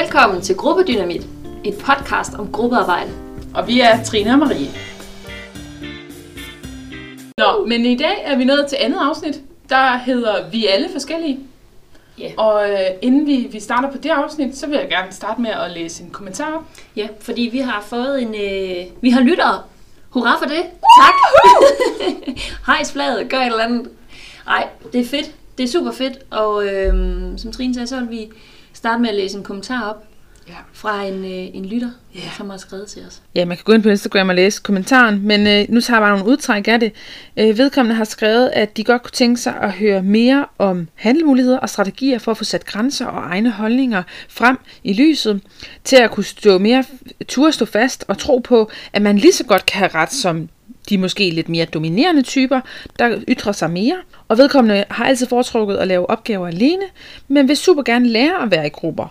Velkommen til Gruppedynamit, et podcast om gruppearbejde. Og vi er Trine og Marie. Nå, men i dag er vi nået til andet afsnit, der hedder Vi er alle forskellige. Ja. Og øh, inden vi, vi starter på det afsnit, så vil jeg gerne starte med at læse en kommentar. Ja, fordi vi har fået en... Øh, vi har lyttere. Hurra for det. Tak. Hejs flaget, gør et eller andet. Ej, det er fedt. Det er super fedt. Og øh, som Trine sagde, så vil vi starte med at læse en kommentar op Ja. fra en, øh, en lytter, Ja. som har skrevet til os. Ja, man kan gå ind på Instagram og læse kommentaren, men øh, nu tager jeg bare nogle udtræk af det. Øh, vedkommende har skrevet, at de godt kunne tænke sig at høre mere om handlemuligheder og strategier for at få sat grænser og egne holdninger frem i lyset, til at kunne stå mere, turde stå fast og tro på, at man lige så godt kan have ret som de måske lidt mere dominerende typer, der ytrer sig mere. Og vedkommende har altid foretrukket at lave opgaver alene, men vil super gerne lære at være i grupper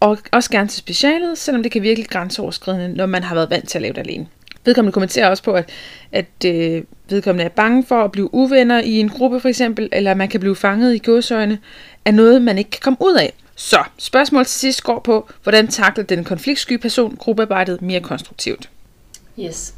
og også gerne til specialet, selvom det kan virke grænseoverskridende, når man har været vant til at lave det alene. Vedkommende kommenterer også på, at, at øh, vedkommende er bange for at blive uvenner i en gruppe for eksempel, eller at man kan blive fanget i gåsøjne, er noget, man ikke kan komme ud af. Så spørgsmålet til sidst går på, hvordan takler den konfliktsky person gruppearbejdet mere konstruktivt. Yes.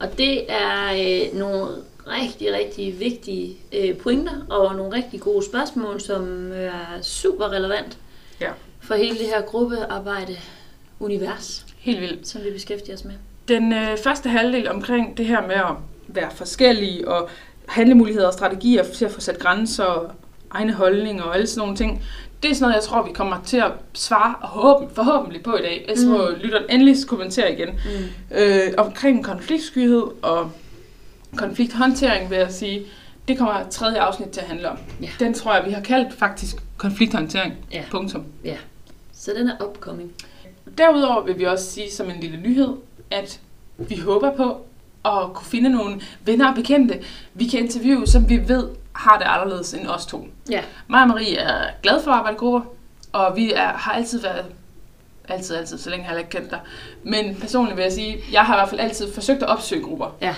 Og det er øh, nogle rigtig, rigtig vigtige øh, pointer og nogle rigtig gode spørgsmål, som øh, er super relevant Ja. for hele det her gruppearbejde-univers, Helt vildt. som vi beskæftiger os med. Den øh, første halvdel omkring det her med at være forskellige og handlemuligheder og strategier til at få sat grænser og egne holdninger og alle sådan nogle ting, det er sådan noget, jeg tror, vi kommer til at svare forhåbentlig, forhåbentlig på i dag. Ellers Mm. må lytteren endelig kommentere igen. Mm. Øh, omkring konfliktskyhed og konflikthåndtering, vil jeg sige, det kommer tredje afsnit til at handle om. Ja. Den tror jeg, vi har kaldt faktisk konflikthåndtering. Ja. Punktum. Ja. Så den er upcoming. Derudover vil vi også sige som en lille nyhed, at vi håber på at kunne finde nogle venner og bekendte, vi kan interviewe, som vi ved har det anderledes end os to. Ja. Mig og Marie er glad for at arbejde i grupper, og vi er, har altid været, altid, altid, så længe har jeg ikke kendt dig. Men personligt vil jeg sige, jeg har i hvert fald altid forsøgt at opsøge grupper. Ja.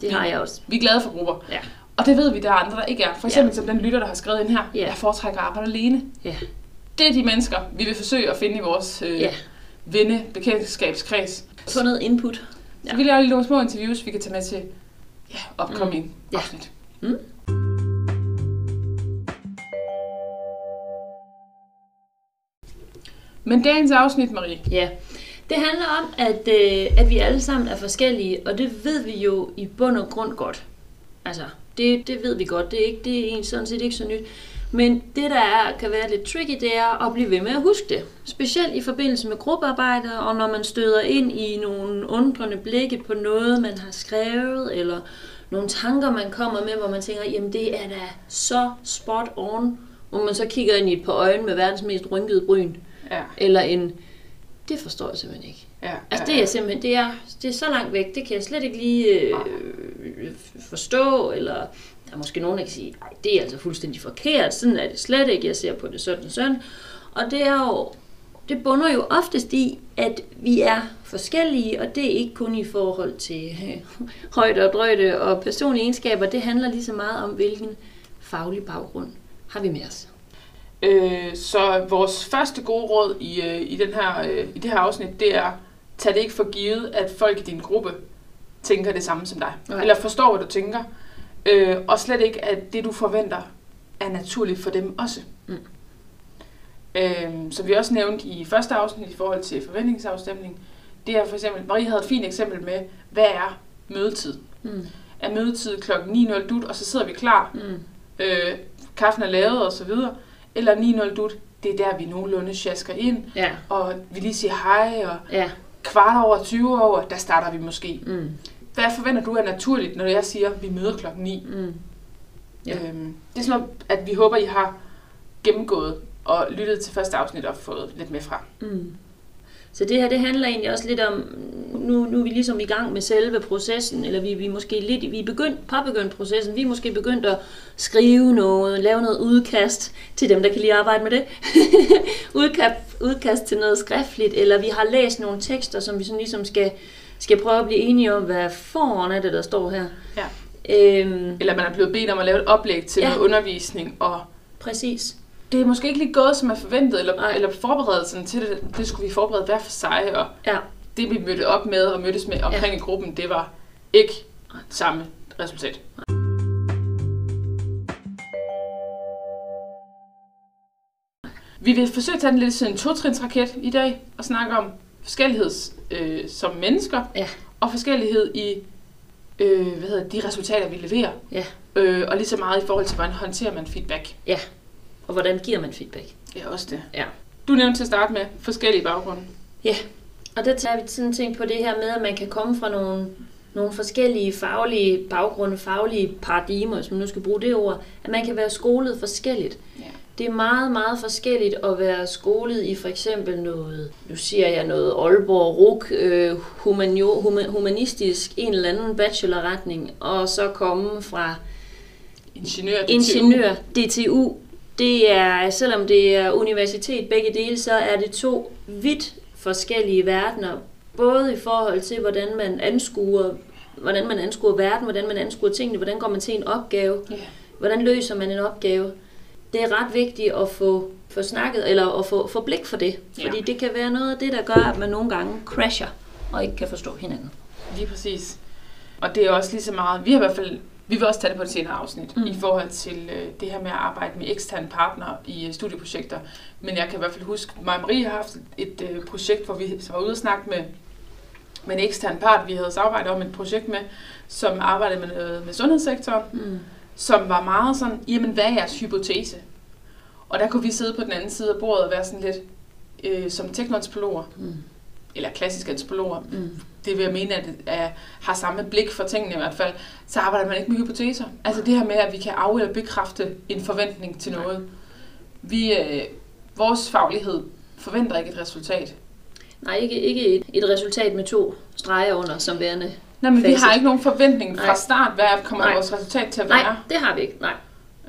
Det har jeg også. Vi er glade for grupper. Ja. Og det ved vi, der er andre, der ikke er. For eksempel Ja. som den lytter, der har skrevet ind her. Ja. Jeg foretrækker at arbejde alene. Ja. Det er de mennesker, vi vil forsøge at finde i vores øh, Ja. venne bekendtskabskreds. Få noget input. Ja. Så vi laver lige nogle små interviews, vi kan tage med til ja, upcoming mm. Ja. afsnit. Mm. Men dagens afsnit, Marie, Ja. Det handler om, at, øh, at vi alle sammen er forskellige, og det ved vi jo i bund og grund godt. Altså, det, det ved vi godt. Det er, ikke, det er egentlig sådan set ikke så nyt. Men det, der er, kan være lidt tricky, det er at blive ved med at huske det. Specielt i forbindelse med gruppearbejde, og når man støder ind i nogle undrende blikke på noget, man har skrevet, eller nogle tanker, man kommer med, hvor man tænker, jamen det er da så spot on, hvor man så kigger ind i et par øjne med verdens mest rynkede bryn ja, Eller en, det forstår jeg simpelthen ikke. ja, Altså ja, det er simpelthen, det er, det er så langt væk, det kan jeg slet ikke lige øh, forstå, eller der er måske nogen, der kan sige, nej, det er altså fuldstændig forkert, sådan er det slet ikke, jeg ser på det sådan og sådan. Og det er jo, det bunder jo oftest i, at vi er forskellige, og det er ikke kun i forhold til øh, højde og drøjde og personlige egenskaber, det handler lige så meget om, hvilken faglig baggrund har vi med os. Øh, så vores første gode råd i, øh, i, den her, øh, i det her afsnit, det er, tag det ikke for givet, at folk i din gruppe tænker det samme som dig. Nej. Eller forstår, hvad du tænker. Øh, og slet ikke, at det, du forventer, er naturligt for dem også. Mm. Øh, som vi også nævnte i første afsnit i forhold til forventningsafstemning, det er for eksempel, Marie havde et fint eksempel med, hvad er mødetid? Mm. Er mødetid klokken 9.00 dut, og så sidder vi klar, Mm. øh, kaffen er lavet og så videre, eller 9.0 dut, det er der, vi nogenlunde sjasker ind, Ja, og vi lige siger hej, og ja. kvart over 20 over, der starter vi måske. Mm. Hvad forventer du er naturligt, når jeg siger, at vi møder klokken 9? Mm. Ja. Øhm, det er sådan noget, at vi håber, I har gennemgået og lyttet til første afsnit og fået lidt med fra. Mm. Så det her, det handler egentlig også lidt om, nu, nu er vi ligesom i gang med selve processen, eller vi, vi er måske lidt, vi er begyndt, påbegyndt processen, vi er måske begyndt at skrive noget, lave noget udkast til dem, der kan lige arbejde med det. udkast, udkast til noget skriftligt, eller vi har læst nogle tekster, som vi sådan ligesom skal, skal prøve at blive enige om, hvad foran er det, der står her. Ja. Øhm, Eller man er blevet bedt om at lave et oplæg til ja. noget undervisning, og præcis. Det er måske ikke lige gået, som er forventet, eller, Nej. eller forberedelsen til det, det skulle vi forberede hver for sig, og Ja. det vi mødte op med og mødtes med omkring ja. i gruppen, det var ikke samme resultat. Vi vil forsøge at tage den lidt sådan en totrinsraket i dag og snakke om forskellighed øh, som mennesker Ja. og forskellighed i øh, hvad hedder, de resultater, vi leverer. Ja. Øh, og lige så meget i forhold til, hvordan håndterer man feedback. Ja. Og hvordan giver man feedback? Ja, også det. Ja. Du nævnte til at starte med forskellige baggrunde. Ja, og der tager vi sådan tænkt på det her med, at man kan komme fra nogle, nogle forskellige faglige baggrunde, faglige paradigmer, hvis man nu skal bruge det ord, at man kan være skolet forskelligt. Ja. Det er meget, meget forskelligt at være skolet i for eksempel noget, nu siger jeg noget Aalborg RUK, øh, humanio, huma, humanistisk, en eller anden bachelorretning, og så komme fra Ingeniør, DTU. ingeniør, DTU, det er, selvom det er universitet begge dele, så er det to vidt forskellige verdener, både i forhold til, hvordan man anskuer, hvordan man anskuer verden, hvordan man anskuer tingene, hvordan går man til en opgave, Ja. hvordan løser man en opgave. Det er ret vigtigt at få, få snakket, eller at få, få blik for det, Ja. fordi det kan være noget af det, der gør, at man nogle gange crasher og ikke kan forstå hinanden. Lige præcis. Og det er også lige så meget, vi har i hvert fald, vi vil også tage det på et senere afsnit, mm. I forhold til øh, det her med at arbejde med eksterne partnere i øh, studieprojekter. Men jeg kan i hvert fald huske, mig og Marie har haft et øh, projekt, hvor vi var ude og snakke med, med en ekstern part, vi havde samarbejdet om et projekt med, som arbejdede med, noget med sundhedssektoren, Mm. som var meget sådan, jamen hvad er jeres hypotese? Og der kunne vi sidde på den anden side af bordet og være sådan lidt, øh, som teknoantropologer, Mm. eller klassiske antropologer, Mm. Det vil jeg mene, at er, har samme blik for tingene i hvert fald, så arbejder man ikke med hypoteser. Altså det her med, at vi kan af- eller bekræfte en forventning til noget. Vi, øh, vores faglighed forventer ikke et resultat. Nej, ikke, ikke et, et resultat med to streger under som værende. Nej, men vi Facit. har ikke nogen forventning fra Nej. start, hvad kommer Nej. vores resultat til at Nej, være. det har vi ikke. Nej.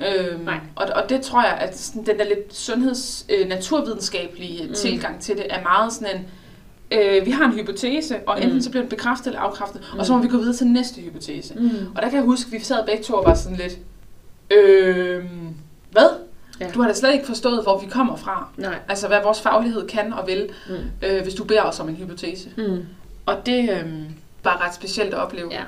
Øhm, Nej. og, og det tror jeg, at sådan, den der lidt sundheds, øh, naturvidenskabelige mm. tilgang til det, er meget sådan en, øh, vi har en hypotese, og enten Mm. så bliver den bekræftet eller afkræftet, Mm. og så må vi gå videre til næste hypotese. Mm. Og der kan jeg huske, at vi sad begge to og var sådan lidt, øh, hvad? Ja. Du har da slet ikke forstået, hvor vi kommer fra. Nej. Altså, hvad vores faglighed kan og vil, Mm. øh, hvis du beder os om en hypotese. Mm. Og det øh, var ret specielt at opleve. Ja.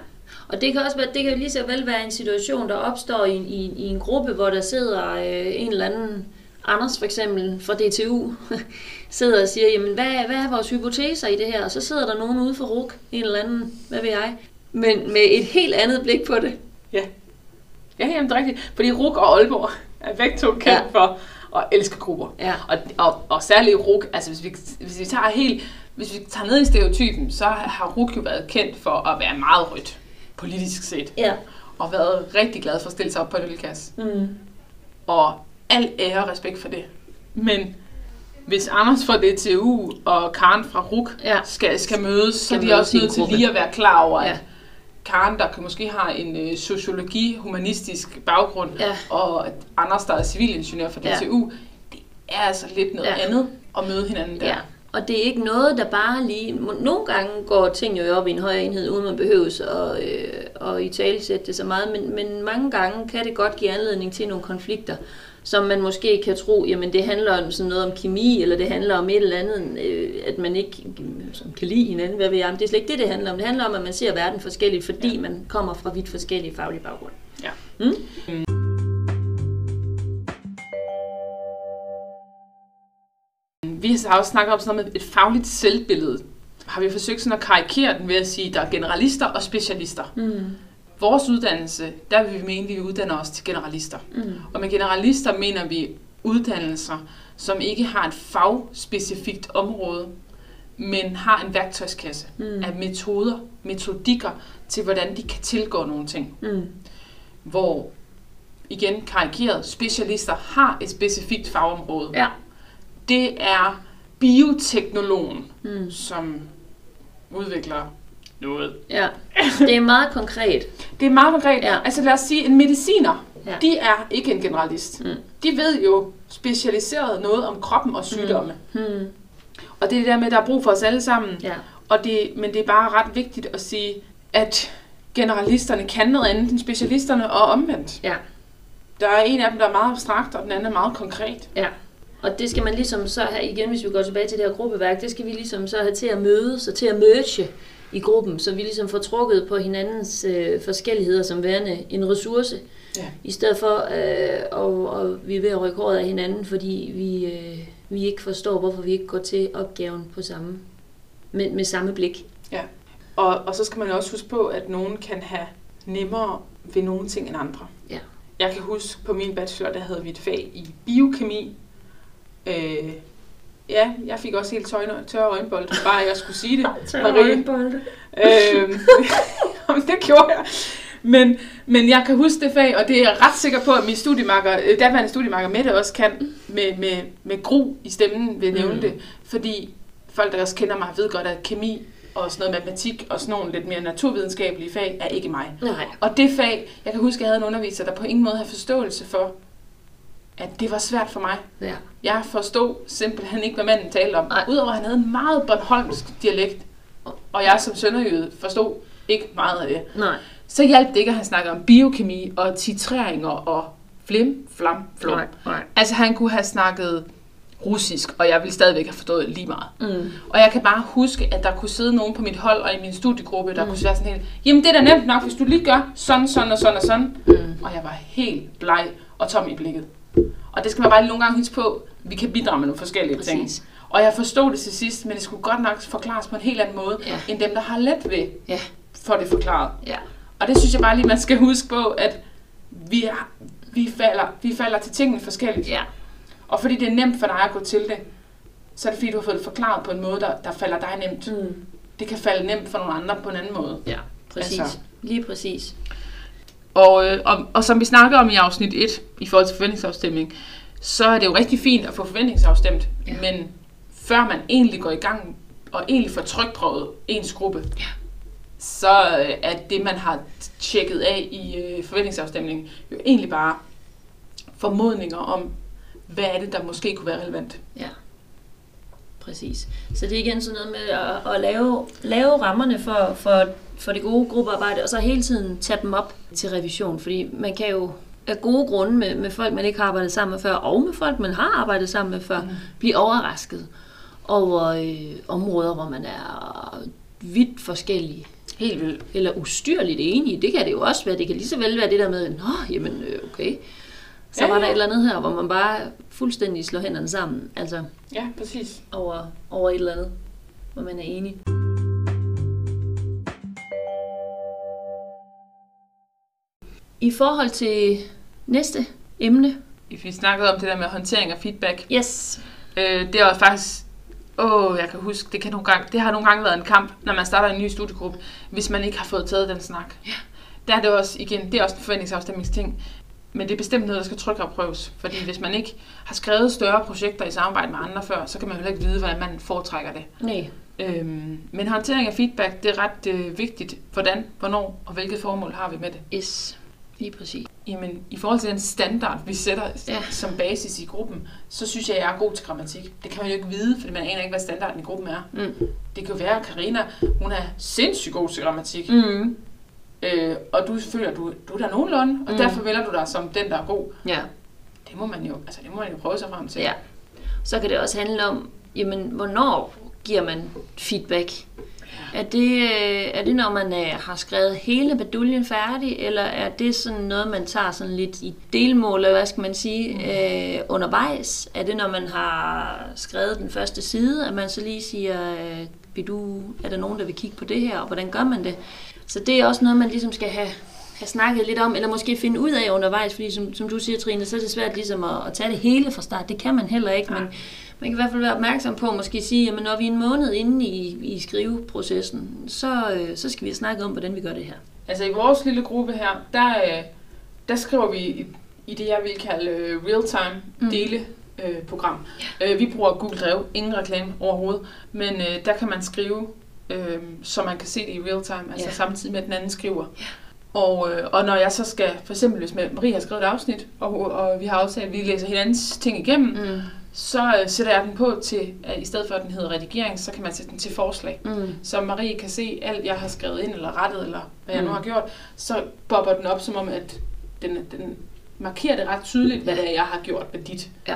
Og det kan også være, det kan lige så vel være en situation, der opstår i, en- i, i en gruppe, hvor der sidder øh, en eller anden, Anders for eksempel fra DTU, sidder og siger, jamen hvad, hvad er vores hypoteser i det her? Og så sidder der nogen ude for RUK, en eller anden, hvad ved jeg, men med et helt andet blik på det. Ja, jamen, det er rigtigt. Fordi RUK og Aalborg er begge to kendt Ja. ja. for at elske grupper. Ja. Og, og, og særligt RUK, altså hvis vi, hvis vi tager helt, hvis vi tager ned i stereotypen, så har RUK jo været kendt for at være meget rødt, politisk set. Ja. Og været rigtig glad for at stille sig op på en ølkasse. Mm. Og al ære og respekt for det. Men hvis Anders fra DTU og Karen fra RUK Ja. skal, skal mødes, så Skal er de også nødt til lige at være klar over, Ja. at Karen, der kan måske har en øh, sociologi, humanistisk baggrund, Ja. og Anders, der er civilingeniør fra Ja. DTU, det er altså lidt noget Ja. andet at møde hinanden der. Ja, og det er ikke noget, der bare lige... Nogle gange går ting jo op i en højere enhed, uden man behøves at, øh, at i talesætte det så meget, men, men mange gange kan det godt give anledning til nogle konflikter, som man måske kan tro, jamen det handler om sådan noget om kemi, eller det handler om et eller andet, øh, at man ikke som kan lide hinanden, hvad ved jeg, men det er slet ikke det, det handler om. Det handler om, at man ser verden forskelligt, fordi ja. man kommer fra vidt forskellige faglige baggrunde. Ja. Mm? Vi har også snakket om sådan noget med et fagligt selvbillede. Har vi forsøgt sådan at karikere den ved at sige, at der er generalister og specialister. Mm. Vores uddannelse, der vil vi mene, at vi uddanner os til generalister. Mm. Og med generalister mener vi uddannelser, som ikke har et fagspecifikt område, men har en værktøjskasse Mm. af metoder, metodikker til, hvordan de kan tilgå nogle ting. Mm. Hvor, igen karikeret, specialister har et specifikt fagområde. Ja. Det er bioteknologen, Mm. som udvikler noget. Ja, det er meget konkret. Det er meget konkret. Ja. Altså lad os sige, en mediciner, Ja. de er ikke en generalist. Mm. De ved jo specialiseret noget om kroppen og sygdomme. Mm. Hmm. Og det er det der med, at der er brug for os alle sammen. Ja. Og det, men det er bare ret vigtigt at sige, at generalisterne kan noget andet end specialisterne, og omvendt. Ja. Der er en af dem, der er meget abstrakt, og den anden er meget konkret. Ja. Og det skal man ligesom så have, igen hvis vi går tilbage til det her gruppeværk, det skal vi ligesom så have til at mødes og til at merge i gruppen, så vi ligesom får trukket på hinandens øh, forskelligheder som værende en ressource, Ja. i stedet for øh, og, og vi er ved at rykke håret af hinanden, fordi vi, øh, vi ikke forstår, hvorfor vi ikke går til opgaven på samme, med, med samme blik. Og, og så skal man også huske på, at nogen kan have nemmere ved nogle ting end andre. Ja. Jeg kan huske, på min bachelor, der havde vi et fag i biokemi. Øh, ja, jeg fik også helt tørre, tørre øjenbold, bare jeg skulle sige det. Marie. Øh, jamen, det gjorde jeg. Men, men jeg kan huske det fag, og det er jeg ret sikker på, at min studiemarker, øh, daværende studiemarker Mette også kan, med, med, med gru i stemmen vil nævne Mm. det. Fordi folk, der også kender mig, ved godt, at kemi og sådan noget matematik og sådan nogle lidt mere naturvidenskabelige fag er ikke mig. Nej. Og det fag, jeg kan huske, at jeg havde en underviser, der på ingen måde havde forståelse for, at det var svært for mig. Ja. Jeg forstod simpelthen ikke, hvad manden talte om. Nej. Udover at han havde en meget Bornholmsk dialekt, og jeg som sønderjyde forstod ikke meget af det. Nej. Så hjalp det ikke, at han snakkede om biokemi og titreringer og flim, flam, flum. Nej. Nej. Altså han kunne have snakket russisk, og jeg ville stadigvæk have forstået lige meget. Mm. Og jeg kan bare huske, at der kunne sidde nogen på mit hold og i min studiegruppe, der Mm. kunne være sådan helt, jamen det er da nemt nok, hvis du lige gør sådan, sådan og sådan og sådan. Mm. Og jeg var helt bleg og tom i blikket. Og det skal man bare lige nogle gange huske på, vi kan bidrage med nogle forskellige ting. Præcis. Og jeg forstod det til sidst, men det skulle godt nok forklares på en helt anden måde, Ja. end dem, der har let ved Ja. for det forklaret. Ja. Og det synes jeg bare lige, man skal huske på, at vi, er, vi, falder, vi falder til tingene forskelligt. Ja. Og fordi det er nemt for dig at gå til det, så er det fordi, du har fået det forklaret på en måde, der, der falder dig nemt. Mm. Det kan falde nemt for nogle andre på en anden måde. Ja. Præcis. Altså. Lige præcis. Og, øh, og, og som vi snakkede om i afsnit 1, i forhold til forventningsafstemning, så er det jo rigtig fint at få forventningsafstemt, Ja. men før man egentlig går i gang og egentlig får trykprøvet ens gruppe, Ja. så øh, er det, man har tjekket af i øh, forventningsafstemningen, jo egentlig bare formodninger om, hvad er det, der måske kunne være relevant. Ja. Præcis. Så det er igen sådan noget med at, at lave, lave rammerne for, for, for det gode gruppearbejde, og så hele tiden tage dem op til revision, fordi man kan jo af gode grunde med, med folk, man ikke har arbejdet sammen med før, og med folk, man har arbejdet sammen med før, Mm. blive overrasket over øh, områder, hvor man er vidt forskellige. Helt vildt. eller ustyrligt enige. Det kan det jo også være. Det kan lige så vel være det der med, nå, jamen, øh, okay. Så Ja, var der ja. et eller andet her, hvor man bare fuldstændig slår hænderne sammen. Altså Ja, præcis. over, over et eller andet, hvor man er enig. I forhold til næste emne. Vi snakkede om det der med håndtering og feedback. Yes. Øh, det er jo faktisk... Åh, jeg kan huske, det, kan nogle gange, det har nogle gange været en kamp, når man starter en ny studiegruppe, hvis man ikke har fået taget den snak. Ja. Der er det også, igen, det er også en forventningsafstemningsting. Men det er bestemt noget, der skal trykopprøves. Fordi hvis man ikke har skrevet større projekter i samarbejde med andre før, så kan man heller ikke vide, hvordan man foretrækker det. Nej. Øhm, men håndtering af feedback, det er ret øh, vigtigt. Hvordan, hvornår og hvilket formål har vi med det? Yes. Lige præcis. Jamen, i forhold til den standard, vi sætter Ja. som basis i gruppen, så synes jeg, jeg er god til grammatik. Det kan man jo ikke vide, fordi man aner ikke, hvad standarden i gruppen er. Mm. Det kan jo være, at Karina, hun er sindssygt god til grammatik. Mm. Øh, og du føler, du, du er der nogenlunde, og mm. derfor vælger du dig som den, der er god. Ja. Det må man jo, altså, det må man jo prøve sig frem til. Ja. Så kan det også handle om, jamen, hvornår giver man feedback? Er det, øh, er det, når man øh, har skrevet hele baduljen færdig, eller er det sådan noget, man tager sådan lidt i delmål, eller hvad skal man sige, øh, undervejs? Er det, når man har skrevet den første side, at man så lige siger, øh, vil du, er der nogen, der vil kigge på det her, og hvordan gør man det? Så det er også noget, man ligesom skal have, have snakket lidt om, eller måske finde ud af undervejs, fordi som, som du siger, Trine, så er det svært ligesom at, at tage det hele fra start. Det kan man heller ikke, Nej. men man kan i hvert fald være opmærksom på at måske sige, at når vi er en måned inde i, i skriveprocessen, så, øh, så skal vi have snakket om, hvordan vi gør det her. Altså i vores lille gruppe her, der, øh, der skriver vi i, i det, jeg vil kalde øh, real-time Mm. dele øh, program. Øh, vi bruger Google Drive, ingen reklame overhovedet, men øh, der kan man skrive, øh, så man kan se det i real time, altså Ja. samtidig med, at den anden skriver. Og, øh, og når jeg så skal, for eksempel hvis Marie har skrevet et afsnit, og, og vi har aftalt, at vi læser hinandens ting igennem, Mm. så øh, sætter jeg den på til, at i stedet for at den hedder redigering, så kan man sætte den til forslag. Mm. Så Marie kan se alt, jeg har skrevet ind eller rettet, eller hvad jeg Mm. nu har gjort, så bobber den op, som om, at den, den markere det ret tydeligt, hvad det er, jeg har gjort med dit. Ja.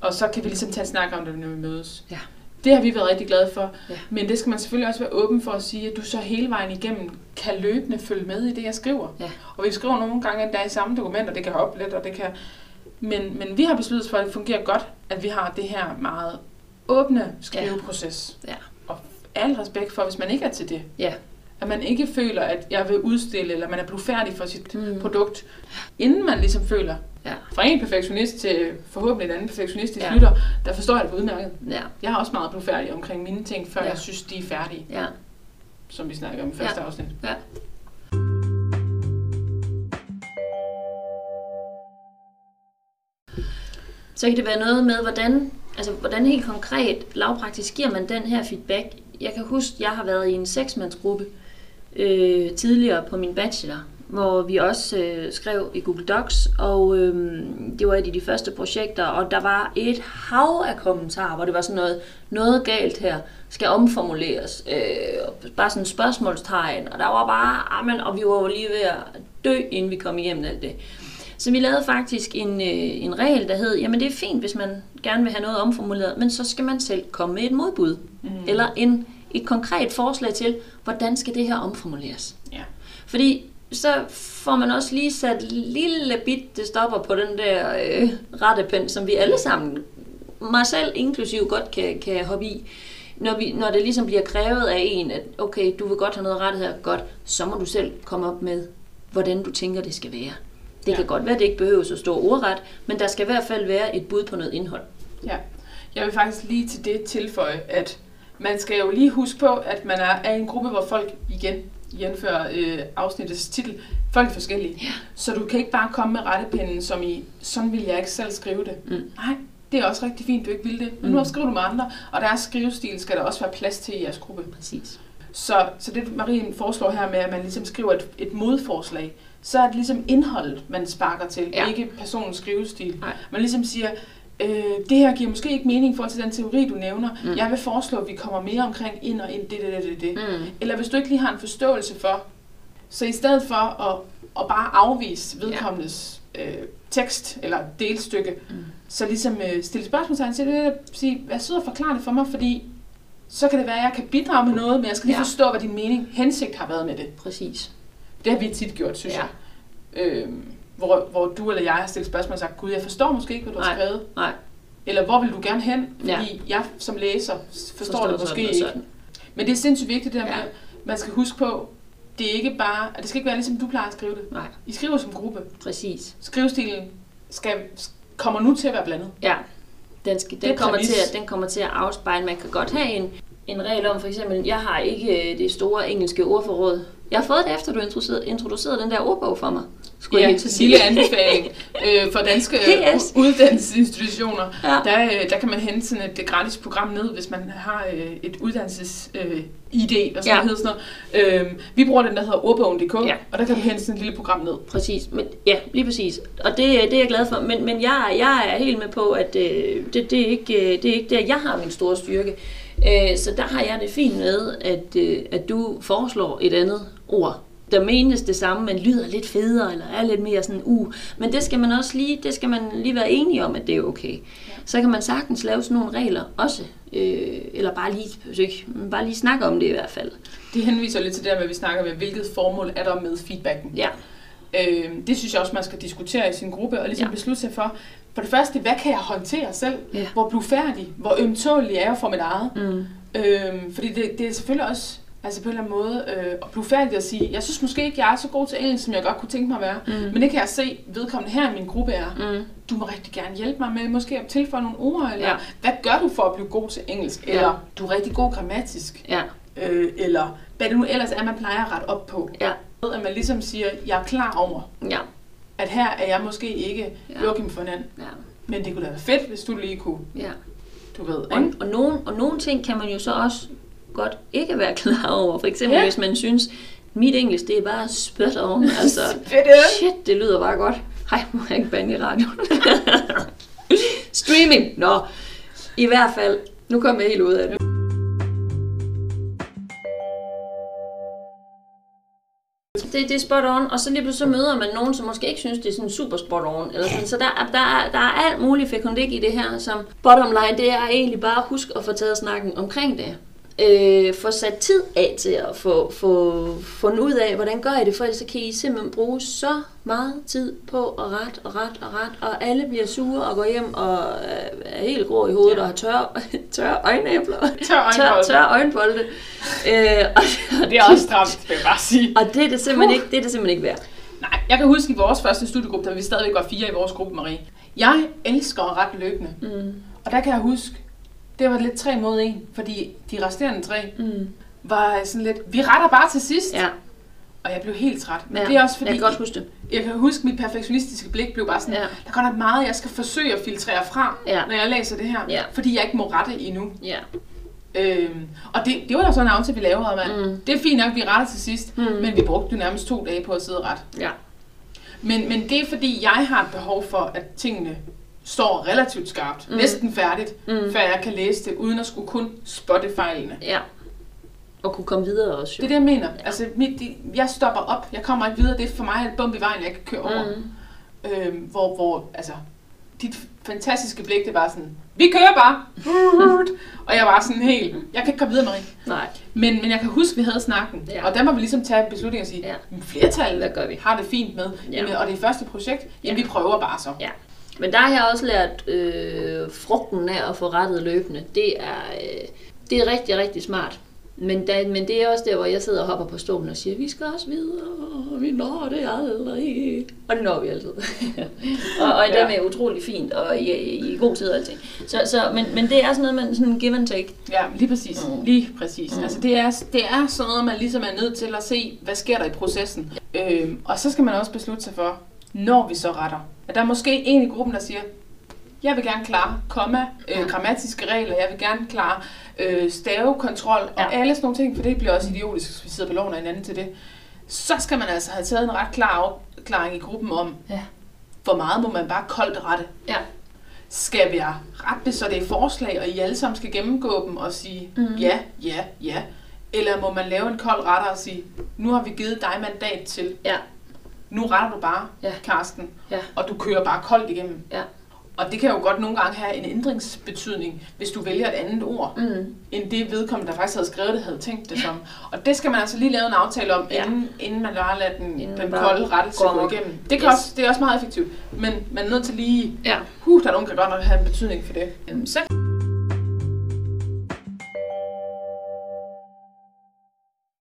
Og så kan vi ligesom tage en snak om det, når vi mødes. Ja. Det har vi været rigtig glade for. Ja. Men det skal man selvfølgelig også være åben for at sige, at du så hele vejen igennem kan løbende følge med i det, jeg skriver. Ja. Og vi skriver nogle gange, er i samme dokument, og det kan hoppe lidt, og det kan... Men, men vi har besluttet for, at det fungerer godt, at vi har det her meget åbne skriveproces. Ja. Og al respekt for, hvis man ikke er til det. Ja. At man ikke føler, at jeg vil udstille, eller man er blevet færdig for sit mm. produkt, inden man ligesom føler, Ja. fra en perfektionist til forhåbentlig en anden perfektionistisk Ja. lytter, der forstår jeg det udmærket. Ja. Jeg har også meget færdig omkring mine ting, før Ja. jeg synes, de er færdige, Ja. som vi snakker om i første ja. afsnit. Ja. Så kan det være noget med, hvordan, altså, hvordan helt konkret, lavpraktisk giver man den her feedback. Jeg kan huske, jeg har været i en seksmandsgruppe øh, tidligere på min bachelor, hvor vi også øh, skrev i Google Docs, og øh, det var et af de første projekter, og der var et hav af kommentarer, hvor det var sådan noget, noget galt her, skal omformuleres, øh, og bare sådan spørgsmålstegn, og der var bare, amen, og vi var jo lige ved at dø, inden vi kom igennem alt det. Så vi lavede faktisk en, øh, en regel, der hed, jamen det er fint, hvis man gerne vil have noget omformuleret, men så skal man selv komme med et modbud. Mm. Eller en, et konkret forslag til, hvordan skal det her omformuleres. Ja. Fordi så får man også lige sat lille bitte stopper på den der øh, rettepind, som vi alle sammen, mig selv inklusiv, godt kan, kan hoppe i. Når, vi, når det ligesom bliver krævet af en, at okay, du vil godt have noget rettet her, godt, så må du selv komme op med, hvordan du tænker, det skal være. Det ja. Kan godt være, at det ikke behøver så stor ordret, men der skal i hvert fald være et bud på noget indhold. Ja, jeg vil faktisk lige til det tilføje, at man skal jo lige huske på, at man er, i en gruppe, hvor folk igen jævnfører øh, afsnittets titel, folk er forskellige. Ja. Så du kan ikke bare komme med rettepinden, som i, sådan vil jeg ikke selv skrive det. Mm. Nej, det er også rigtig fint, du ikke vil det. Men Mm. nu skriver du med andre, og deres skrivestil skal der også være plads til i jeres gruppe. Præcis. Så, så det Marie foreslår her med, at man ligesom skriver et, et modforslag, så er det ligesom indholdet, man sparker til, ja. ikke personens skrivestil. Nej. Man ligesom siger, øh, det her giver måske ikke mening i forhold til den teori, du nævner. Mm. Mm. Jeg vil foreslå, at vi kommer mere omkring ind og ind, det, det, det, det, det. Mm. Eller hvis du ikke lige har en forståelse for, så i stedet for at, at bare afvise vedkommendes øh, tekst eller delstykke, Mm. så ligesom øh, stille spørgsmålstegn til det, sige, vær sød og forklare det for mig, fordi så kan det være, at jeg kan bidrage med noget, men jeg skal lige Ja. forstå, hvad din mening, hensigt har været med det. Præcis. Det har vi tit gjort, synes Ja. jeg. Øhm, hvor, hvor du eller jeg har stillet spørgsmål og sagt, gud, jeg forstår måske ikke, hvad du har Nej. skrevet. Nej. Eller hvor vil du gerne hen? Fordi Ja. jeg som læser forstår, forstår det måske sådan ikke. sådan. Men det er sindssygt vigtigt, det der Ja. med, man skal huske på, det er ikke bare, at det skal ikke være ligesom du plejer at skrive det. Nej, I skriver som gruppe. præcis. Skrivestilen skal, kommer nu til at være blandet. Ja, den, skal, den, er kommer til, at, den kommer til at afspejle. Man kan godt have en, en regel om, for eksempel, jeg har ikke øh, det store engelske ordforråd. Jeg har fået det efter, du introducerede, introducerede den der ordbog for mig. Skulle jeg Ja, helt til lille anbefaling øh, for danske PS. øh, uddannelsesinstitutioner. Ja. Der, øh, der kan man hente sådan et gratis program ned, hvis man har øh, et uddannelses øh, ID, og sådan Ja. hedder sådan noget. Øh, vi bruger den, der hedder ordbogen.dk, Ja. og der kan du hente sådan et lille program ned. Præcis, men, ja, lige præcis. Og det, det er jeg glad for. Men, men jeg, jeg er helt med på, at øh, det, det, er ikke, øh, det er ikke der, jeg har min store styrke. Øh, så der har jeg det fint med, at, øh, at du foreslår et andet ord der menes det samme, men lyder lidt federe, eller er lidt mere sådan, uh. Men det skal man også lige, det skal man lige være enige om, at det er okay. Ja. Så kan man sagtens lave sådan nogle regler også, øh, eller bare lige, bare lige snakke om det i hvert fald. Det henviser lidt til det der med, at vi snakker med, hvilket formål er der med feedbacken. Ja, Øh, det synes jeg også, man skal diskutere i sin gruppe, og ligesom ja. beslutte sig for, for det første, hvad kan jeg håndtere selv? Ja. Hvor blufærdig? Hvor ømtålig er jeg for mit eget? mm. Øhm, fordi det, det er selvfølgelig også altså på en eller anden måde øh, at blive færdig at sige, jeg synes måske ikke, jeg er så god til engelsk, som jeg godt kunne tænke mig at være. Mm. Men det kan jeg se, vedkommende her i min gruppe er. Mm. Du må rigtig gerne hjælpe mig med måske at tilføje nogle ord, eller Ja. ja. hvad gør du for at blive god til engelsk? Ja. Eller du er rigtig god grammatisk. ja, Øh, eller hvad det nu ellers er, man plejer at rette op på. ja, At man ligesom siger, jeg er klar over, ja, at her er jeg måske ikke Ja. Joachim von And. ja, Men det kunne da være fedt, hvis du lige kunne, ja. du ved, Og, ikke? og, nogle, og nogle ting kan man jo så også godt ikke være klar over. For eksempel Ja. hvis man synes, mit engelsk det er bare spyt on. Altså, shit, det lyder bare godt. Hej, må jeg ikke bande i radioen. Streaming. Nå, i hvert fald. Nu kommer jeg helt ud af det. Det, det er spot on, og så lige pludselig så møder man nogen, som måske ikke synes, det er sådan super spot on. Eller sådan. Så der, er- der, er, der er alt muligt fekundik i det her, som bottom line, det er egentlig bare at huske at få taget snakken omkring det. Øh, få sat tid af til at få, få fundet ud af, hvordan gør I det, for ellers kan I simpelthen bruge så meget tid på at ret og ret og ret, og alle bliver sure og går hjem og øh, er helt grå i hovedet ja. og har tørre, tørre øjenæbler. Tør Tør, tør øjenbolde. Øh, og, Det er også stramt, vil jeg bare sige. og det er det simpelthen ikke, det er det simpelthen ikke værd. Nej, jeg kan huske i vores første studiegruppe, da vi stadigvæk var fire i vores gruppe, Marie. Jeg elsker at rette løbende. Mm. Og der kan jeg huske, det var lidt tre mod en, fordi de resterende tre Mm. var sådan lidt, vi retter bare til sidst. Ja, Og jeg blev helt træt. Men ja. det er også fordi, jeg kan godt huske det. jeg kan huske, mit perfektionistiske blik blev bare sådan, Ja. der er godt nok meget, jeg skal forsøge at filtrere fra, Ja. når jeg læser det her. Ja. Fordi jeg ikke må rette endnu. Ja. Øhm, og det, det var jo sådan en aftale, vi lavede at Mm. det er fint nok, vi retter til sidst, Mm. men vi brugte jo nærmest to dage på at sidde rette. Ja. Men, men det er fordi, jeg har et behov for, at tingene står relativt skarpt, Mm. næsten færdigt, Mm. før jeg kan læse det, uden at skulle kun spotte fejlene. Ja. Og kunne komme videre også, Det jo. er det, jeg mener. Altså, mit, det- jeg stopper op. Jeg kommer ikke videre. Det er for mig et bump i vejen, jeg kan køre over. Mm. Øhm, hvor, hvor, altså, dit fantastiske blik, det var sådan, vi kører bare. og jeg var sådan helt, jeg kan ikke komme videre, Marie. Nej. Men, men jeg kan huske, vi havde snakken. Ja. Ja. Og der må vi ligesom tage en beslutning og sige, Ja. ja. flertallet gør vi? har det fint med. Ja. Ja. Jamen, og det er første projekt, jamen Ja. vi prøver bare så. Ja. Men der har jeg også lært øh, frugten af at få rettet løbende. Det er, øh, det er rigtig, rigtig smart. Men, der, men det er også der, hvor jeg sidder og hopper på stolen og siger, vi skal også videre, og vi når det aldrig. Og det når vi altid. og, og Ja. det er utrolig fint, og i, i, i god tid og alting. Så, så, men, men det er sådan noget, man sådan give and take. Ja, lige præcis. Mm. Lige præcis. Mm. Altså, det er, det er sådan noget, man ligesom er nødt til at se, hvad sker der i processen. Øhm, og så skal man også beslutte sig for, når vi så retter. At der er måske en i gruppen, der siger, jeg vil gerne klare komma, øh, grammatiske regler, jeg vil gerne klare øh, stavekontrol og Ja. alle sådan nogle ting, for det bliver også idiotisk, hvis vi sidder på loven af hinanden til det. Så skal man altså have taget en ret klar afklaring i gruppen om, Ja. hvor meget må man bare koldt rette. Ja. Skal vi rette det, så det er forslag, og I alle sammen skal gennemgå dem og sige mm. ja, ja, ja? Eller må man lave en kold retter og sige, nu har vi givet dig mandat til, Ja. Nu retter du bare, Ja. Karsten, Ja. og du kører bare koldt igennem. Ja. Og det kan jo godt nogle gange have en ændringsbetydning, hvis du vælger et andet ord, Mm. end det vedkommende, der faktisk havde skrevet det, havde tænkt det som. Og det skal man altså lige lave en aftale om, Ja. inden, inden man bare lader den, Inden den kolde rettelse gå igennem. Det, kan Yes. også, det er også meget effektivt, men man er nødt til lige, Ja. huh, der er nogen, der kan godt nok have en betydning for det. Så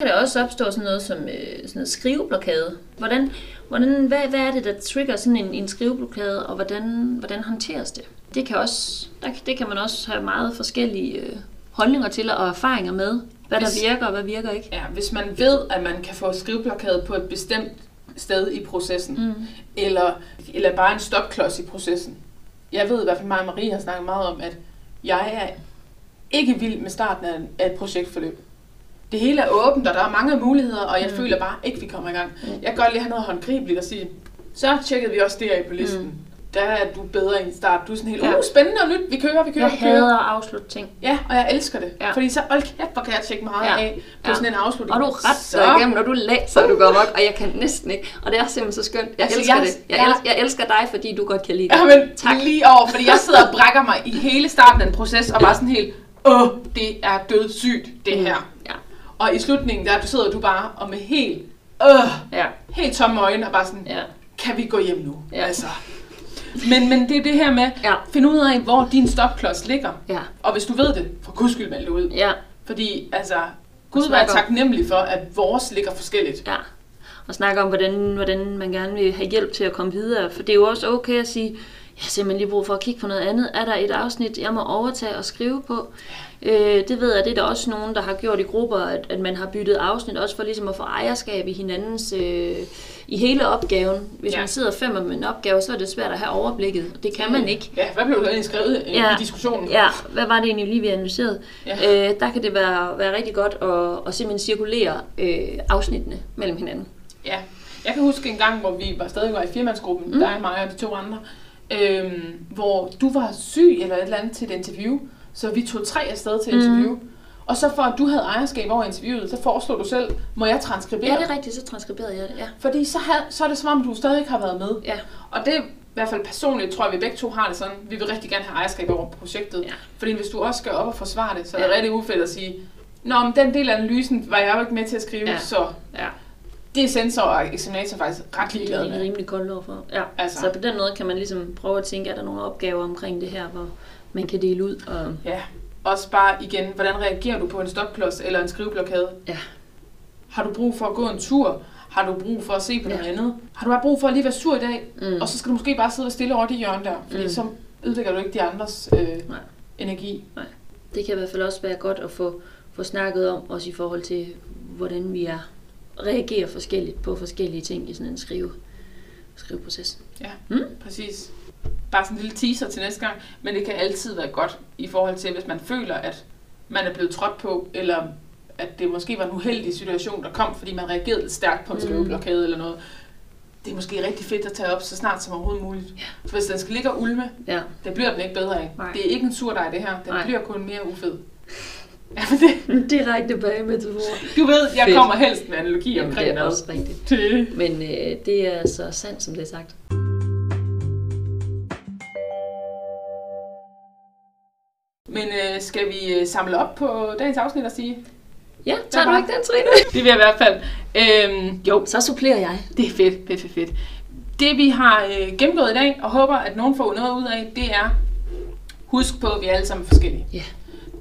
kan der også opstå sådan noget som øh, sådan noget skriveblokade. Hvordan, hvordan, hvad, hvad er det, der trigger sådan en, en skriveblokade, og hvordan, hvordan håndteres det? Det kan, også, der, det kan man også have meget forskellige øh, holdninger til og erfaringer med. Hvad der Hvis- virker og hvad virker ikke. Ja, hvis man ved, at man kan få skriveblokade på et bestemt sted i processen, Mm. eller, eller bare en stopklods i processen. Jeg ved i hvert fald, mig og Marie har snakket meget om, at jeg er ikke vild med starten af et projektforløb. Det hele er åbent, og der er mange muligheder, og jeg Mm. mm. føler bare ikke, vi kommer i gang. Mm. Jeg kan godt lige have noget håndgribeligt at sige, så tjekkede vi også det her på listen. Mm. Mm. Der er du bedre i en start. Du er sådan helt, Ja. uh, spændende og nyt, vi kører, vi kører, Jeg vi kører. hader at afslutte ting. Ja, og jeg elsker det. Ja. Fordi så, hold kæft, hvor kan jeg tjekke meget Ja. af på Ja. sådan en afslutning. Og du retter igennem, når du læser, og du går amok, og jeg kan næsten ikke. Og det er simpelthen så skønt. Jeg Altså, elsker jeg- det. Jeg, jeg- elsker, jeg elsker dig, fordi du godt kan lide det. Ja, men Tak. lige over, fordi jeg sidder og brækker mig i hele starten af en proces, og bare sådan helt, åh, det er dødssygt, det her. Mm. Og i slutningen, der sidder du bare og med helt, øh, Ja. helt tomme øjne, og bare sådan, Ja. kan vi gå hjem nu? Ja. Altså. Men, men det er det her med, Ja. finde ud af, hvor din stopklods ligger. Ja. Og hvis du ved det, for guds skyld meld det ud. Ja. Fordi, altså, Gud om- taknemmelig for, at vores ligger forskelligt. Ja. Og snakke om, hvordan, hvordan man gerne vil have hjælp til at komme videre. For det er jo også okay at sige, jeg har simpelthen lige brug for at kigge på noget andet. Er der et afsnit, jeg må overtage og skrive på? Øh, det ved jeg, det er der også nogen, der har gjort i grupper, at, at man har byttet afsnit, også for ligesom at få ejerskab i hinandens, øh, i hele opgaven. Hvis ja. Man sidder fem om en opgave, så er det svært at have overblikket, og det kan man ikke. Ja, hvad blev der egentlig skrevet øh, Ja. i diskussionen? Ja, hvad var det egentlig lige, vi analyserede? Ja. Øh, der kan det være, være rigtig godt at, at simpelthen cirkulere øh, afsnittene mellem hinanden. Ja, jeg kan huske en gang, hvor vi var stadig var i firmandsgruppen, Mm. mm. dig, mig og de to andre, øhm, hvor du var syg eller et eller andet til et interview, så vi tog tre afsted til Mm. interview. Og så for at du havde ejerskab over interviewet, så foreslog du selv, må jeg transkribere? Ja, det er rigtigt, så transskriberede jeg det, ja. Fordi så, havde, så er det som om, du stadig ikke har været med. Ja, Og det er i hvert fald personligt, tror jeg, vi begge to har det sådan. Vi vil rigtig gerne have ejerskab over projektet. Ja. Fordi hvis du også skal op og forsvare det, så er det Ja. rigtig ufedt at sige, Nå, men den del af analysen var jeg jo ikke med til at skrive, Ja. så ja. Det er sensor og eksaminator faktisk ret Det ligeglade er med. rimelig koldt overfor. Ja. Altså. Så på den måde kan man ligesom prøve at tænke, er der nogle opgaver omkring det her, hvor man kan dele ud. Og, Ja, også bare igen, hvordan reagerer du på en stopklods eller en skriveblokade? Ja. Har du brug for at gå en tur? Har du brug for at se på Ja. noget andet? Har du bare brug for at lige være sur i dag? mm. Og så skal du måske bare sidde og stille over det hjørne der, fordi Mm. så ødelægger du ikke de andres øh, Nej. energi. Det kan i hvert fald også være godt at få, få snakket om, også i forhold til, hvordan vi er, reagerer forskelligt på forskellige ting i sådan en skrive, skriveproces. Præcis. Bare sådan en lille teaser til næste gang, men det kan altid være godt i forhold til, hvis man føler, at man er blevet trådt på, eller at det måske var en uheldig situation, der kom, fordi man reagerede lidt stærkt på en Mm. skriveblokade eller noget. Det er måske rigtig fedt at tage op så snart som overhovedet muligt. For hvis den skal ligge og ulme, Ja, det bliver den ikke bedre af. Nej. Det er ikke en surdej det her, den Nej. bliver kun mere ufed. Det, direkte bag metafor. du ved, jeg Fedt. kommer helst med analogi Jamen, omkring det er noget. også rigtigt. Det. Men øh, det er så sandt, som det er sagt. Men øh, skal vi øh, samle op på dagens afsnit og sige? Ja, tager du ikke den, Trine? Det vil jeg i hvert fald. Øhm, jo, Så supplerer jeg. Det er fedt, fedt, fedt, fedt. Det vi har øh, gennemgået i dag, og håber, at nogen får noget ud af, det er, husk på, at vi er alle sammen forskellige. Ja.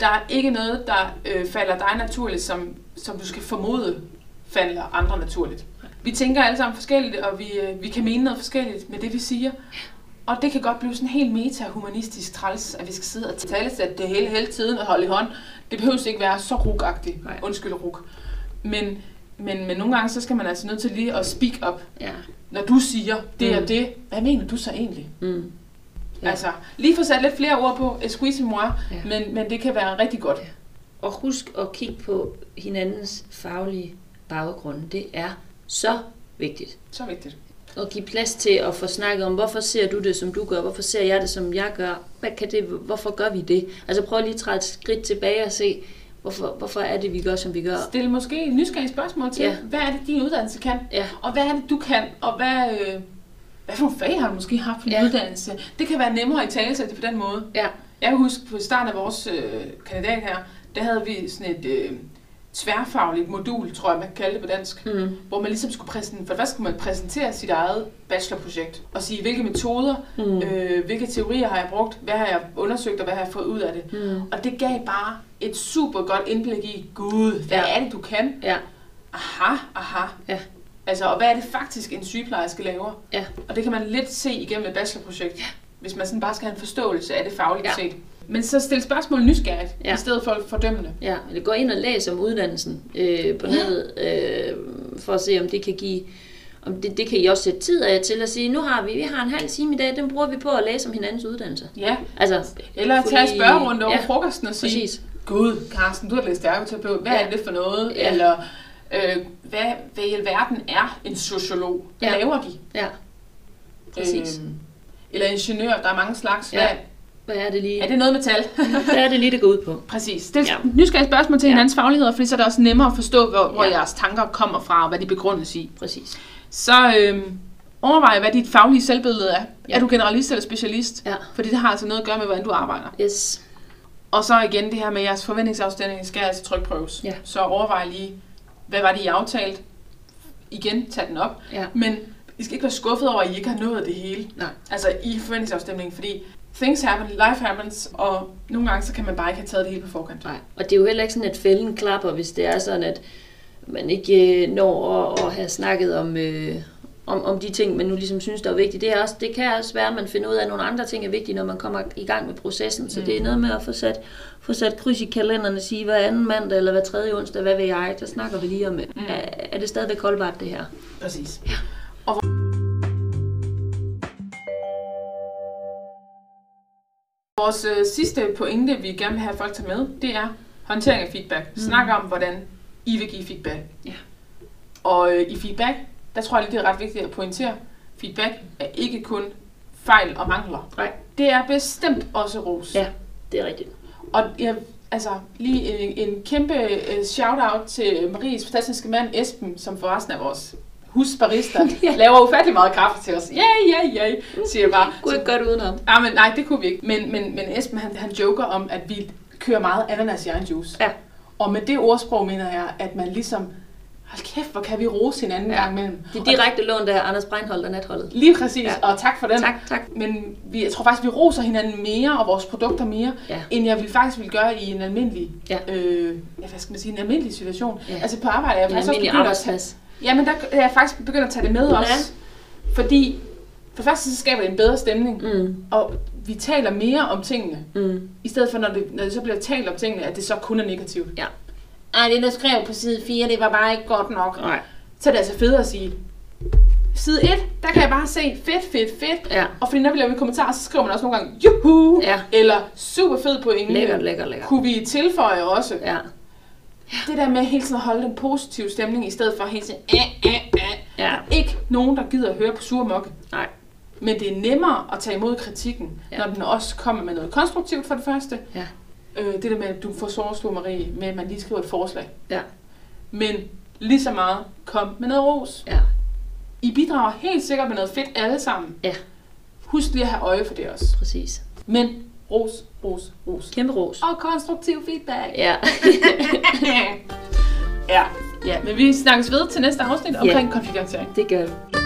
Der er ikke noget, der øh, falder dig naturligt, som, som du skal formode falder andre naturligt. Vi tænker alle sammen forskelligt, og vi, øh, vi kan mene noget forskelligt med det, vi siger. Og det kan godt blive sådan helt meta-humanistisk træls, at vi skal sidde og tale det hele hele tiden og holde i hånd. Det behøver ikke være så rugagtigt. Undskyld rug. Men, men, men nogle gange, så skal man altså nødt til lige at speak up Ja. når du siger det Mm. og det, hvad mener du så egentlig? Mm. Ja. Altså, lige få sat lidt flere ord på, excusez-moi, Ja. men, men det kan være rigtig godt. Ja. Og husk at kigge på hinandens faglige baggrunde. Det er så vigtigt. Så vigtigt. Og give plads til at få snakket om, hvorfor ser du det, som du gør? Hvorfor ser jeg det, som jeg gør? Hvad kan det, hvorfor gør vi det? Altså prøv lige at træde et skridt tilbage og se, hvorfor, hvorfor er det, vi gør, som vi gør? Stil måske nysgerrige spørgsmål til, Ja. hvad er det, din uddannelse kan? Ja, Og hvad er det, du kan? Og hvad, øh, hvad for nogle fag har du måske haft på din Ja. uddannelse? Det kan være nemmere i tale det på den måde. ja, Jeg kan huske, på starten af vores øh, kandidat her, der havde vi sådan et øh, tværfagligt modul, tror jeg, man kan kalde det på dansk. mm, hvor man ligesom skulle præsentere, for første skulle man præsentere sit eget bachelorprojekt, og sige, hvilke metoder, mm, øh, hvilke teorier har jeg brugt, hvad har jeg undersøgt, og hvad har jeg fået ud af det. mm, Og det gav bare et super godt indblik i, gud, hvad Ja. er det, du kan? ja, Aha, aha. Ja. Altså, og hvad er det faktisk, en sygeplejerske laver? Ja. Og det kan man lidt se igennem et bachelorprojekt, ja. hvis man sådan bare skal have en forståelse af det fagligt Ja. set. Men så stille spørgsmål nysgerrigt, Ja. i stedet for fordømmende. ja. Eller gå ind og læs om uddannelsen øh, på Ja. nettet, øh, for at se, om det kan give om det, det kan I også sætte tid af til at sige, nu har vi, vi har en halv time i dag, den bruger vi på at læse om hinandens uddannelse. Ja, Altså, eller Fordi- tage spørgerunde over ja, frokosten og sige, præcis. Gud, Carsten, du har læst ergoterapeut. Hvad Ja. er det for noget? Ja. Eller øh, hvad, hvad i alverden er en sociolog? Hvad Ja. laver de? Ja, præcis. Øhm, eller ingeniør, der er mange slags. Ja. Hvad, Hvad er det lige, er det noget med tal? hvad er det lige, det går ud på? Præcis. Stil Ja. ja. nysgerrige spørgsmål til Ja. hinandens fagligheder, fordi så er det også nemmere at forstå, hvor, hvor Ja. jeres tanker kommer fra, og hvad de begrundes i. Præcis. Så øhm, overvej, hvad dit faglige selvbillede er. Ja. Er du generalist eller specialist? Ja. Fordi det har altså noget at gøre med, hvordan du arbejder. Yes. Og så igen det her med jeres forventningsafstemning skal altså trykprøves. Ja. Så overvej lige, hvad var det, I aftalt? Igen, tag den op. Ja. Men I skal ikke være skuffet over, at I ikke har nået det hele. Nej. Altså i forventningsafstemningen, fordi things happen, life happens, og nogle gange så kan man bare ikke have taget det hele på forkant. Nej. Og det er jo heller ikke sådan, at fælden klapper, hvis det er sådan, at man ikke øh, når at, at have snakket om, øh, om, om de ting, man nu ligesom synes, der er vigtige. Det, er også, det kan også være, at man finder ud af, at nogle andre ting er vigtige, når man kommer i gang med processen. Så Mm. det er noget med at få sat, få sat kryds i kalenderen og sige, hvad anden mandag eller hvad tredje onsdag, hvad vil jeg? Der snakker vi lige om, mm. er, er det stadigvæk holdbart det her? Præcis. Vores øh, sidste pointe, vi gerne vil have folk til med, det er håndtering af feedback. Mm. Snak om, hvordan I vil give feedback. Ja. Og øh, i feedback, der tror jeg lige, det er ret vigtigt at pointere, feedback er ikke kun fejl og mangler. Nej. Det er bestemt også ros. Ja, det er rigtigt. Og jeg, altså lige en, en kæmpe uh, shout-out til Maries fantastiske mand Esben, som forresten er vores husbarista, Ja. laver ufattelig meget kaffe til os. Ja, ja, ja, siger jeg bare. Kunne ikke godt udenom. Ja, men nej, det kunne vi ikke. Men, men, men Esben, han, han joker om, at vi kører meget ananas i egen juice. Ja. Og med det ordsprog mener jeg, at man ligesom, hold kæft, hvor kan vi rose hinanden Ja. gang imellem. Det er direkte lånt af Anders Breinholt og Natholdet. Lige præcis, Ja. og tak for den. Tak, tak. Men vi, jeg tror faktisk, vi roser hinanden mere, og vores produkter mere, Ja. end jeg vil faktisk ville gøre i en almindelig, Ja. øh, ja, hvad skal man sige, en almindelig situation. Ja. Altså på arbejde er jeg En faktisk også begyndt at tage, ja, men der er jeg faktisk begyndt at tage det med Ja. også. Fordi for det første så skaber det en bedre stemning, Mm, og vi taler mere om tingene, mm. i stedet for når det, når det så bliver talt om tingene, at det så kun er negativt. Ja. Ej, det der skrev på side 4, det var bare ikke godt nok. Nej. Så er det altså federe at sige, side 1, der kan jeg bare se fedt, fedt, fedt. Ja. Og fordi når vi laver kommentarer, så skriver man også nogle gange, juhu, Ja. eller super fed pointe. Lækkert, lækkert, lækkert. Kunne vi tilføje også. Ja. Det der med hele tiden at holde den positive stemning, i stedet for hele tiden, æh, æh, æh. Ja. Ikke nogen, der gider at høre på sur mok. Nej. Men det er nemmere at tage imod kritikken, ja. når den også kommer med noget konstruktivt for det første. Ja. Øh, det der med, at du får foreslå Marie, med at man lige skriver et forslag. Ja. Men lige så meget, kom med noget ros. Ja. I bidrager helt sikkert med noget fedt alle sammen. Ja. Husk lige at have øje for det også. Præcis. Men ros, ros, ros. Kæmpe ros. Og konstruktiv feedback. Ja. ja. Ja, men vi snakkes ved til næste afsnit omkring konflikthåndtering. det gør vi.